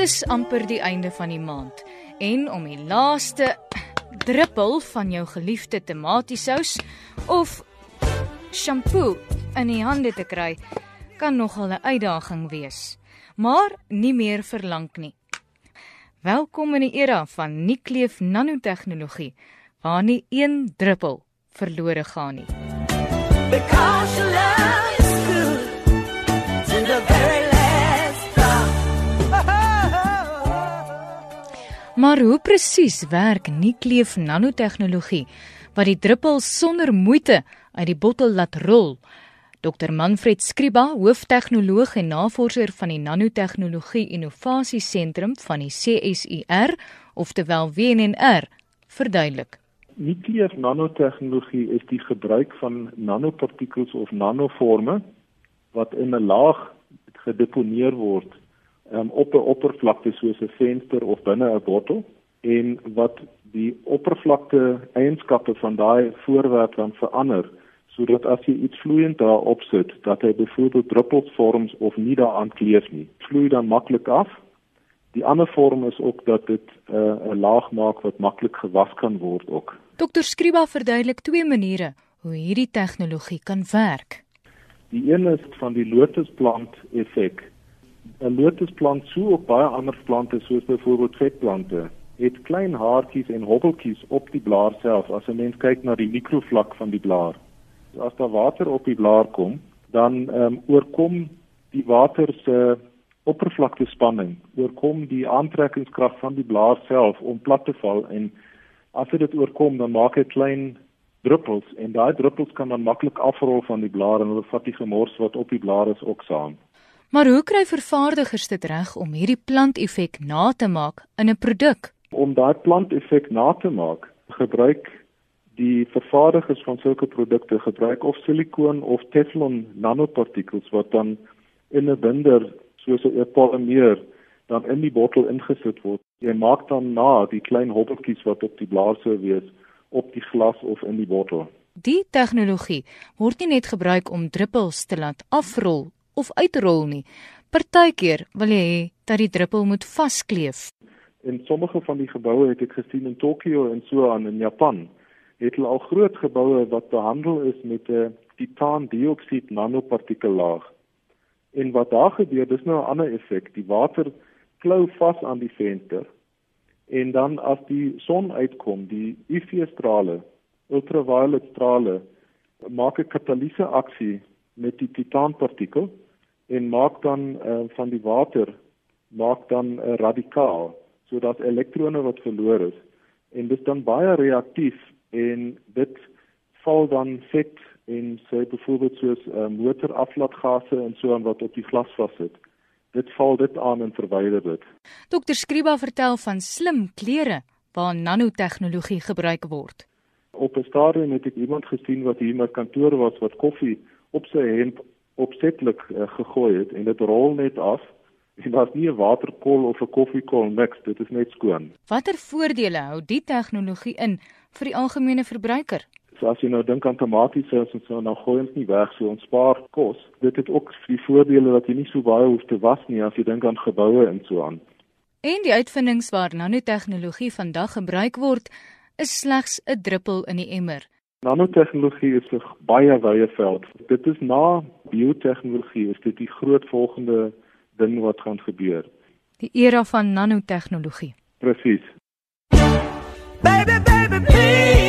is amper die einde van die maand en om die laaste druppel van jou geliefde tomatiesous of shampoo in die hande te kry kan nogal 'n uitdaging wees. Maar nie meer verlang nie. Welkom in die era van nucleef nanotegnologie waar nie een druppel verlore gaan nie. Because your love is good to the very last drop. Maar hoe presies werk nucleef nanotegnologie wat die druppels sonder moeite uit die bottel laat rol? Dr Manfred Skriba, hooftegnoloog en navorser van die Nanotegnologie Innovasie Sentrum van die CSIR, oftewel WNR, verduidelik. Nuclear nanotegnologie is die gebruik van nanopartikels of nanoforme wat in 'n laag gedeponeer word um, op 'n oppervlakte soos 'n venster of binne 'n bottel en wat die oppervlakte eienskappe van daai voorwerp dan verander sodat as jy iets vloeiend daarop sit dat hy byvoorbeeld druppels vorm of nie daaraan kleef nie. Vloei dan maklik af. Die ander vorm is ook dat dit uh, 'n uh, laag maak wat maklik gewas kan word ook. Dr Skriba verduidelik twee maniere hoe hierdie tegnologie kan werk. Die een is van die lotusplant effek. 'n lotusplant so op baie ander plante soos byvoorbeeld vetplante het klein haartjies en hobbeltjies op die blaar self. As 'n mens kyk na die mikrovlak van die blaar as daar water op die blaar kom, dan ehm um, oorkom die water se oppervlakte spanning, oorkom die aantrekkingskrag van die blaar self om plat te val en as dit oorkom, dan maak dit klein druppels en daai druppels kan dan maklik afrol van die blaar en hulle vat die gemors wat op die blaar is ook saam. Maar hoe kry vervaardigers dit reg om hierdie planteffek na te maak in 'n produk? Om daai planteffek na te maak, gebruik die vervaardigers van sulke produkte gebruik of silikoon of teflon nanopartikels wat dan in 'n binder soos 'n polymeer dan in die bottel ingesit word. Jy maak dan na die klein hobbeltjies wat op die blaar sou wees op die glas of in die bottel. Die tegnologie word nie net gebruik om druppels te laat afrol of uitrol nie. Partykeer wil jy hê dat die druppel moet vaskleef. In sommige van die geboue het ek gesien in Tokio en so aan in Japan het hulle al groot geboue wat behandel is met 'n titaandioksied nanopartikellaag. En wat daar gebeur, dis nou 'n ander effek. Die water klou vas aan die venster en dan as die son uitkom, die UV-strale, ultraviolet strale, maak 'n katalise aksie met die titaanpartikel en maak dan uh, van die water maak dan 'n radikaal sodat elektrone wat verloor is en dit is dan baie reaktief en dit val dan vet en sê byvoorbeeld soos uh, motoraflaatgase en so aan wat op die glas vassit. Dit val dit aan en verwyder dit. Dr Skriba vertel van slim klere waar nanotegnologie gebruik word. Op 'n stadium het ek iemand gesien wat hier in my kantoor was wat koffie op sy hemp opsetlik uh, gegooi het en dit rol net af en daar's nie 'n waterkol of 'n koffiekol niks, dit is net skoon. Watter voordele hou die tegnologie in vir die algemene verbruiker? So as jy nou dink aan tomatiesous en so, dan gooi ons nie weg so ons spaar kos. Dit het ook die voordele dat jy nie so baie hoef te was nie as jy dink aan geboue en so aan. En die uitvindings waar nanotegnologie vandag gebruik word, is slegs 'n druppel in die emmer. Nanotegnologie is 'n baie wye veld. Dit is na biotehnologie is dit die groot volgende ding wat gaan gebeur. Die era van nanotegnologie. Presies. Baby, baby, please.